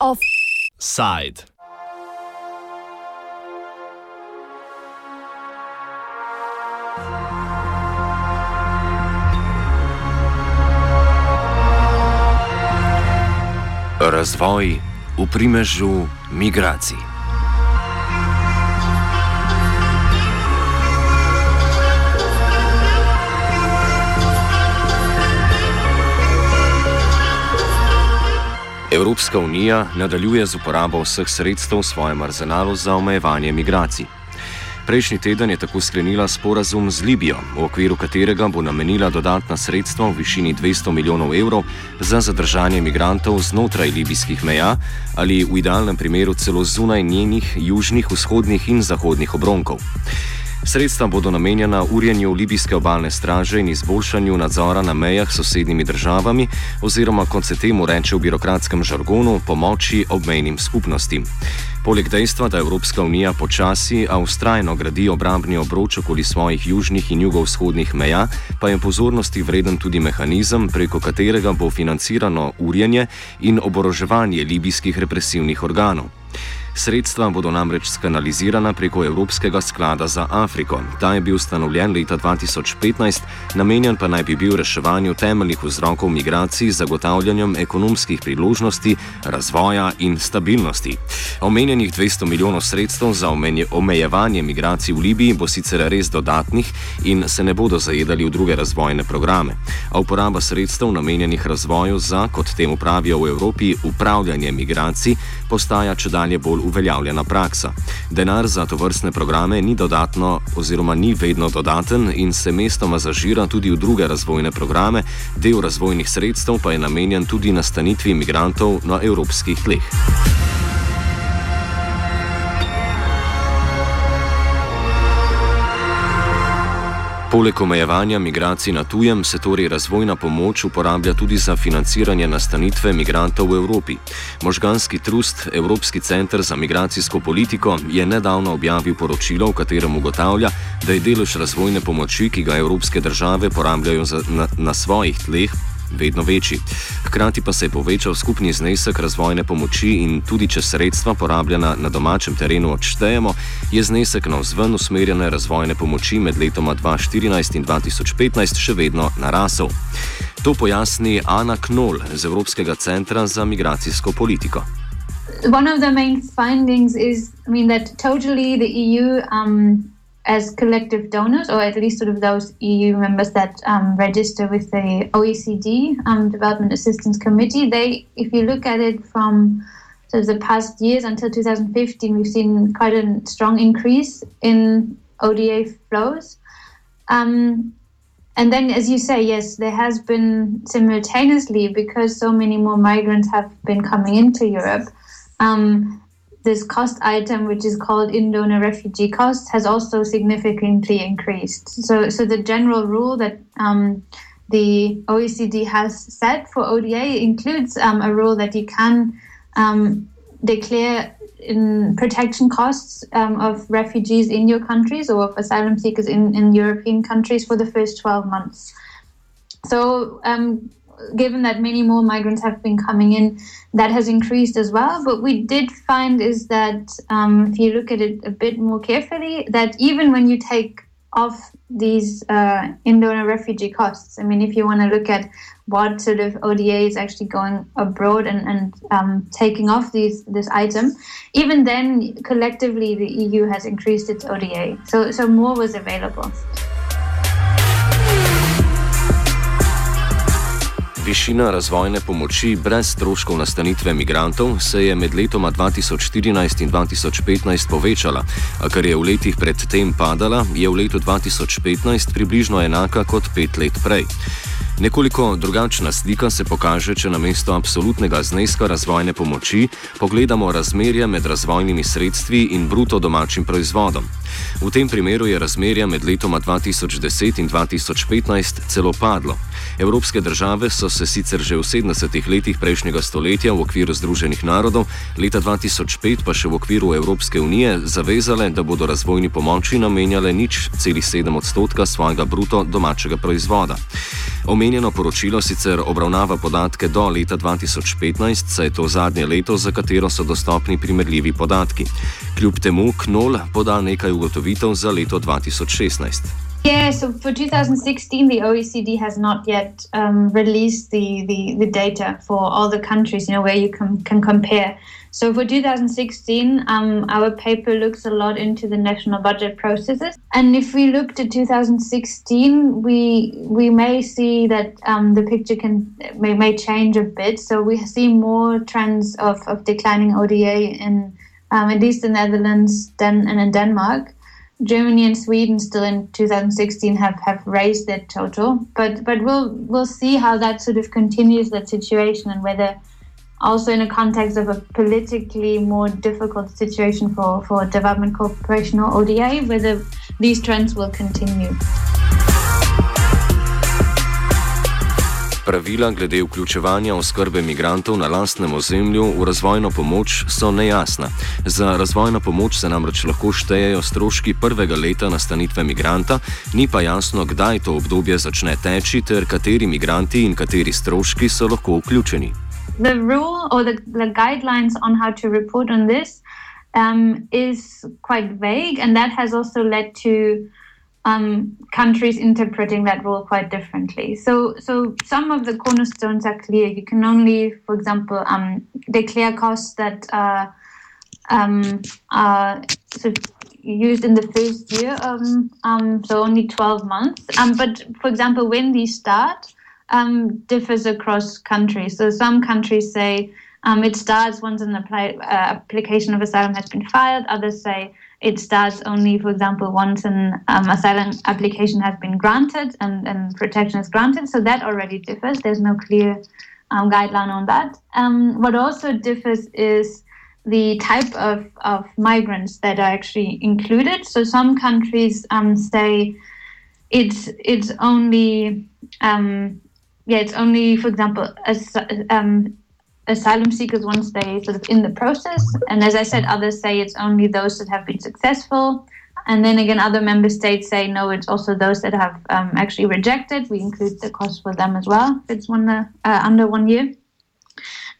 Offside. Razvoj v primežu migracij. Evropska unija nadaljuje z uporabo vseh sredstev v svojem arzenalu za omejevanje migracij. Prejšnji teden je tako sklenila sporazum z Libijo, v okviru katerega bo namenila dodatna sredstva v višini 200 milijonov evrov za zadržanje migrantov znotraj libijskih meja ali v idealnem primeru celo zunaj njenih južnih, vzhodnih in zahodnih obronkov. Sredstva bodo namenjena urjenju libijske obalne straže in izboljšanju nadzora na mejah s sosednjimi državami, oziroma kot se temu reče v birokratskem žargonu, pomoči obmejnim skupnostim. Poleg dejstva, da Evropska unija počasi, a ustrajno gradi obrambni obroč okoli svojih južnih in jugovzhodnih meja, pa je pozornosti vreden tudi mehanizem, preko katerega bo financirano urjenje in oboroževanje libijskih represivnih organov. Sredstva bodo namreč skanalizirana preko Evropskega sklada za Afriko. Ta je bil ustanovljen leta 2015, namenjen pa naj bi bil reševanju temeljnih vzrokov migracij z zagotavljanjem ekonomskih priložnosti, razvoja in stabilnosti. Omenjenih 200 milijonov sredstev za omejevanje migracij v Libiji bo sicer res dodatnih in se ne bodo zajedali v druge razvojne programe. A uporaba sredstev namenjenih razvoju za, kot temu pravijo v Evropi, upravljanje migracij postaja če dalje bolj uveljavljena praksa. Denar za to vrstne programe ni dodatno oziroma ni vedno dodaten in se mestoma zažira tudi v druge razvojne programe, del razvojnih sredstev pa je namenjen tudi nastanitvi imigrantov na evropskih tleh. Poleg omejevanja migracij na tujem se torej razvojna pomoč uporablja tudi za financiranje nastanitve migrantov v Evropi. Možganski trust Evropski center za migracijsko politiko je nedavno objavil poročilo, v katerem ugotavlja, da je delež razvojne pomoči, ki ga evropske države porabljajo za, na, na svojih tleh, vedno večji. Hkrati pa se je povečal skupni znesek razvojne pomoči in tudi če sredstva porabljena na domačem terenu odštejemo, je znesek na vzven usmerjene razvojne pomoči med letoma 2014 in 2015 še vedno narasel. To pojasni Ana Knoll z Evropskega centra za migracijsko politiko. One of the main findings is, I mean, that totally the EU um, as collective donors, or at least sort of those EU members that um, register with the OECD um, Development Assistance Committee, they, if you look at it from sort of the past years until 2015, we've seen quite a strong increase in ODA flows. Um, and then, as you say, yes, there has been simultaneously because so many more migrants have been coming into Europe. Um, this cost item, which is called in donor refugee costs, has also significantly increased. So, so the general rule that um, the OECD has set for ODA includes um, a rule that you can um, declare in protection costs um, of refugees in your countries or of asylum seekers in, in European countries for the first 12 months. So, um, given that many more migrants have been coming in, that has increased as well. But we did find is that um, if you look at it a bit more carefully, that even when you take off these uh, refugee costs, I mean, if you want to look at what sort of ODA is actually going abroad and, and um, taking off these this item, even then collectively the EU has increased its ODA, so so more was available. Višina razvojne pomoči brez stroškov nastanitve imigrantov se je med letoma 2014 in 2015 povečala, a kar je v letih predtem padala, je v letu 2015 približno enaka kot pet let prej. Nekoliko drugačna slika se pokaže, če na mesto absolutnega zneska razvojne pomoči pogledamo razmerje med razvojnimi sredstvi in bruto domačim proizvodom. V tem primeru je razmerje med letoma 2010 in 2015 celo padlo. Evropske države so se sicer že v 70-ih letih prejšnjega stoletja v okviru Združenih narodov, leta 2005 pa še v okviru Evropske unije zavezale, da bodo razvojni pomoči namenjale nič celih 7 odstotka svojega bruto domačega proizvoda. Omenjeno poročilo sicer obravnava podatke do leta 2015, saj je to zadnje leto, za katero so dostopni primerljivi podatki. Kljub temu KNOL poda nekaj ugotovitev za leto 2016. Yeah, so for 2016, the OECD has not yet um, released the, the, the, data for all the countries, you know, where you can, can compare. So for 2016, um, our paper looks a lot into the national budget processes. And if we look to 2016, we we may see that um, the picture can may, may change a bit. So we see more trends of, of declining ODA in um, at least the Netherlands then and in Denmark. Germany and Sweden still in 2016 have, have raised their total, but but we'll we'll see how that sort of continues that situation and whether also in a context of a politically more difficult situation for, for development cooperation or ODA, whether these trends will continue. Pravila glede vključevanja oskrbe migrantov na lastnem ozemlju v razvojno pomoč so nejasna. Za razvojno pomoč se namreč lahko štejejo stroški prvega leta nastanitve migranta, ni pa jasno, kdaj to obdobje začne teči ter kateri migranti in kateri stroški so lahko vključeni. The rule or the, the guidelines on how to report on this um, is quite vague, and that has also led to um, countries interpreting that rule quite differently. So, so some of the cornerstones are clear. You can only, for example, um, declare costs that are, um, are sort of used in the first year, um, um, so only 12 months. but for example, when these start, um, differs across countries. So some countries say um, it starts once an apply, uh, application of asylum has been filed. Others say it starts only, for example, once an um, asylum application has been granted and, and protection is granted. So that already differs. There's no clear um, guideline on that. Um, what also differs is the type of, of migrants that are actually included. So some countries um, say it's it's only um, yeah, it's only, for example, as, um, asylum seekers once they sort of in the process. And as I said, others say it's only those that have been successful. And then again, other member states say no, it's also those that have um, actually rejected. We include the cost for them as well if it's one uh, under one year.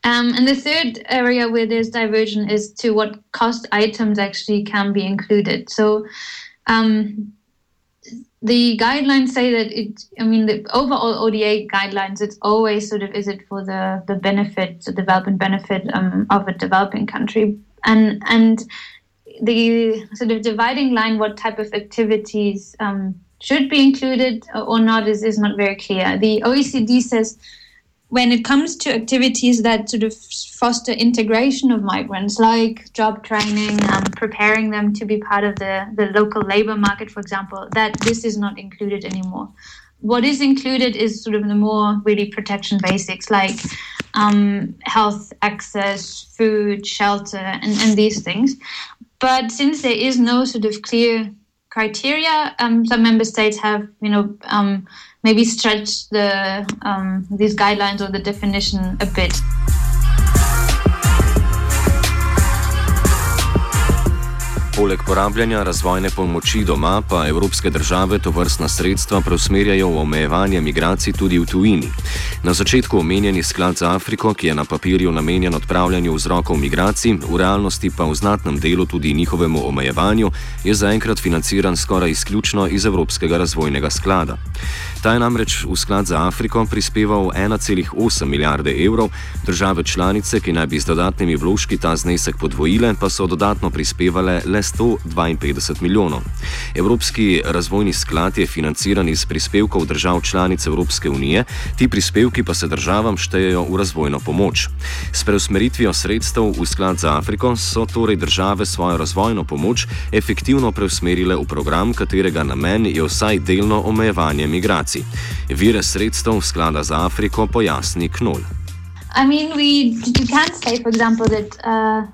Um, and the third area where there's diversion is to what cost items actually can be included. So um, the guidelines say that it i mean the overall oda guidelines it's always sort of is it for the the benefit the development benefit um, of a developing country. And and the sort of dividing line what type of activities um, should be included or not is, is not very clear. The oecd says when it comes to activities that sort of foster integration of migrants, like job training, um, preparing them to be part of the, the local labor market, for example, that this is not included anymore. What is included is sort of the more really protection basics like um, health access, food, shelter, and, and these things. But since there is no sort of clear criteria, um, some member states have, you know, um, maybe stretched the um, these guidelines or the definition a bit. Poleg porabljanja razvojne pomoči doma, pa evropske države to vrstna sredstva preusmerjajo v omejevanje migracij tudi v tujini. Na začetku omenjeni sklad za Afriko, ki je na papirju namenjen odpravljanju vzrokov migracij, v realnosti pa v znatnem delu tudi njihovemu omejevanju, je zaenkrat financiran skoraj izključno iz Evropskega razvojnega sklada. Ta je namreč v sklad za Afriko prispeval 1,8 milijarde evrov, države članice, ki naj bi z dodatnimi vložki ta znesek podvojile, pa so dodatno prispevale le 152 milijonov. Evropski razvojni sklad je financiran iz prispevkov držav članic Evropske unije, ti prispevki pa se državam štejejo v razvojno pomoč. S preusmeritvijo sredstev v sklad za Afriko so torej države svojo razvojno pomoč efektivno preusmerile v program, katerega namen je vsaj delno omejevanje migracij. Vire sredstev sklada za Afriko pojasni. I mean, we, we can say, for example, that uh,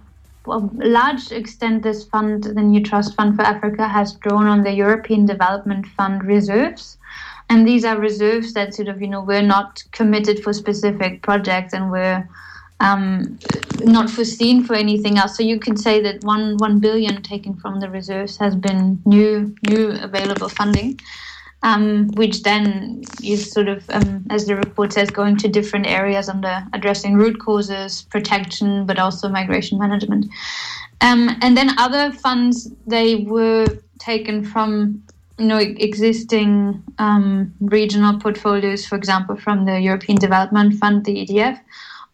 a large extent this fund, the New Trust Fund for Africa, has drawn on the European Development Fund reserves. And these are reserves that sort of, you know, we're not committed for specific projects and we're um, not foreseen for anything else. So you can say that one one billion taken from the reserves has been new new available funding um, which then is sort of, um, as the report says, going to different areas under addressing root causes, protection, but also migration management. Um, and then other funds, they were taken from you know existing um, regional portfolios, for example, from the European Development Fund, the EDF,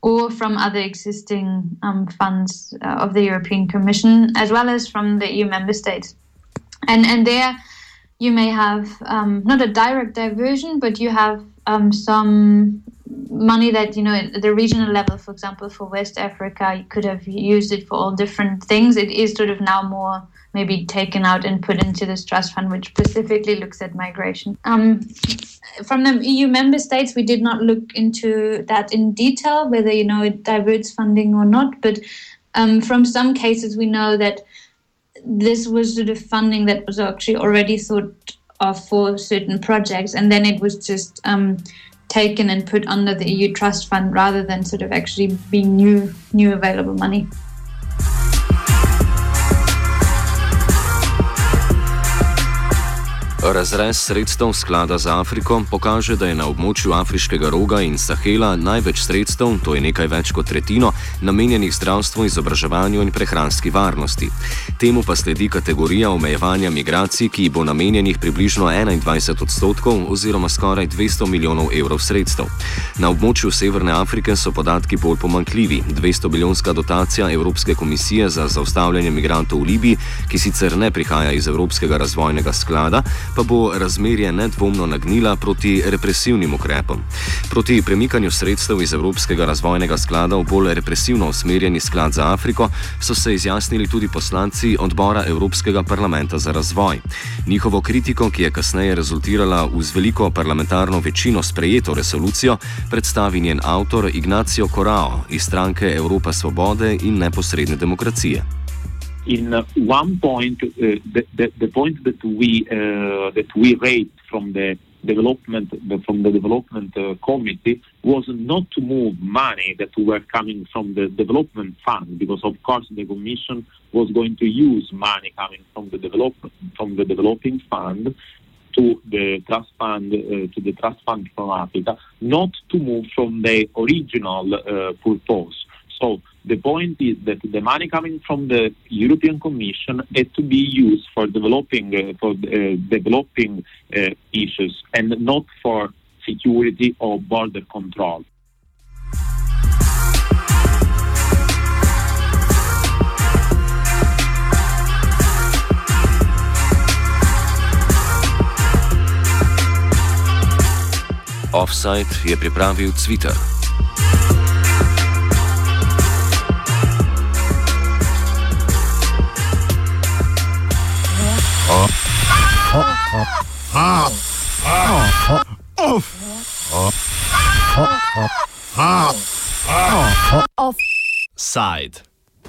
or from other existing um, funds uh, of the European Commission, as well as from the EU member states. And and there you may have um, not a direct diversion, but you have um, some money that you know at the regional level, for example, for West Africa, you could have used it for all different things. It is sort of now more maybe taken out and put into this trust fund, which specifically looks at migration. Um, from the EU member states, we did not look into that in detail, whether you know it diverts funding or not. But um, from some cases, we know that this was sort of funding that was actually already thought of for certain projects, and then it was just um, taken and put under the EU Trust Fund rather than sort of actually being new new available money. Razrez sredstev sklada za Afriko pokaže, da je na območju Afriškega roga in Sahela največ sredstev, to je nekaj več kot tretjino, namenjenih zdravstvu, izobraževanju in prehranski varnosti. Temu pa sledi kategorija omejevanja migracij, ki bo namenjenih približno 21 odstotkov oziroma skoraj 200 milijonov evrov sredstev. Na območju Severne Afrike so podatki bolj pomankljivi. 200 milijonska dotacija Evropske komisije za zaustavljanje migrantov v Libiji, ki sicer ne prihaja iz Evropskega razvojnega sklada, pa bo razmerje nedvomno nagnila proti represivnim ukrepom. Proti premikanju sredstev iz Evropskega razvojnega sklada v bolj represivno usmerjeni sklad za Afriko so se izjasnili tudi poslanci odbora Evropskega parlamenta za razvoj. Njihovo kritiko, ki je kasneje rezultirala v z veliko parlamentarno večino sprejeto resolucijo, predstavi njen avtor Ignacio Corao iz stranke Evropa svobode in neposredne demokracije. In one point, uh, the, the, the, point that we uh, that we raised from the development from the development uh, committee was not to move money that were coming from the development fund because of course the commission was going to use money coming from the development from the developing fund to the trust fund uh, to the trust fund from Africa not to move from the original uh, purpose. So the point is that the money coming from the European Commission had to be used for developing uh, for uh, developing uh, issues and not for security or border control. Offside je pripravil half. half.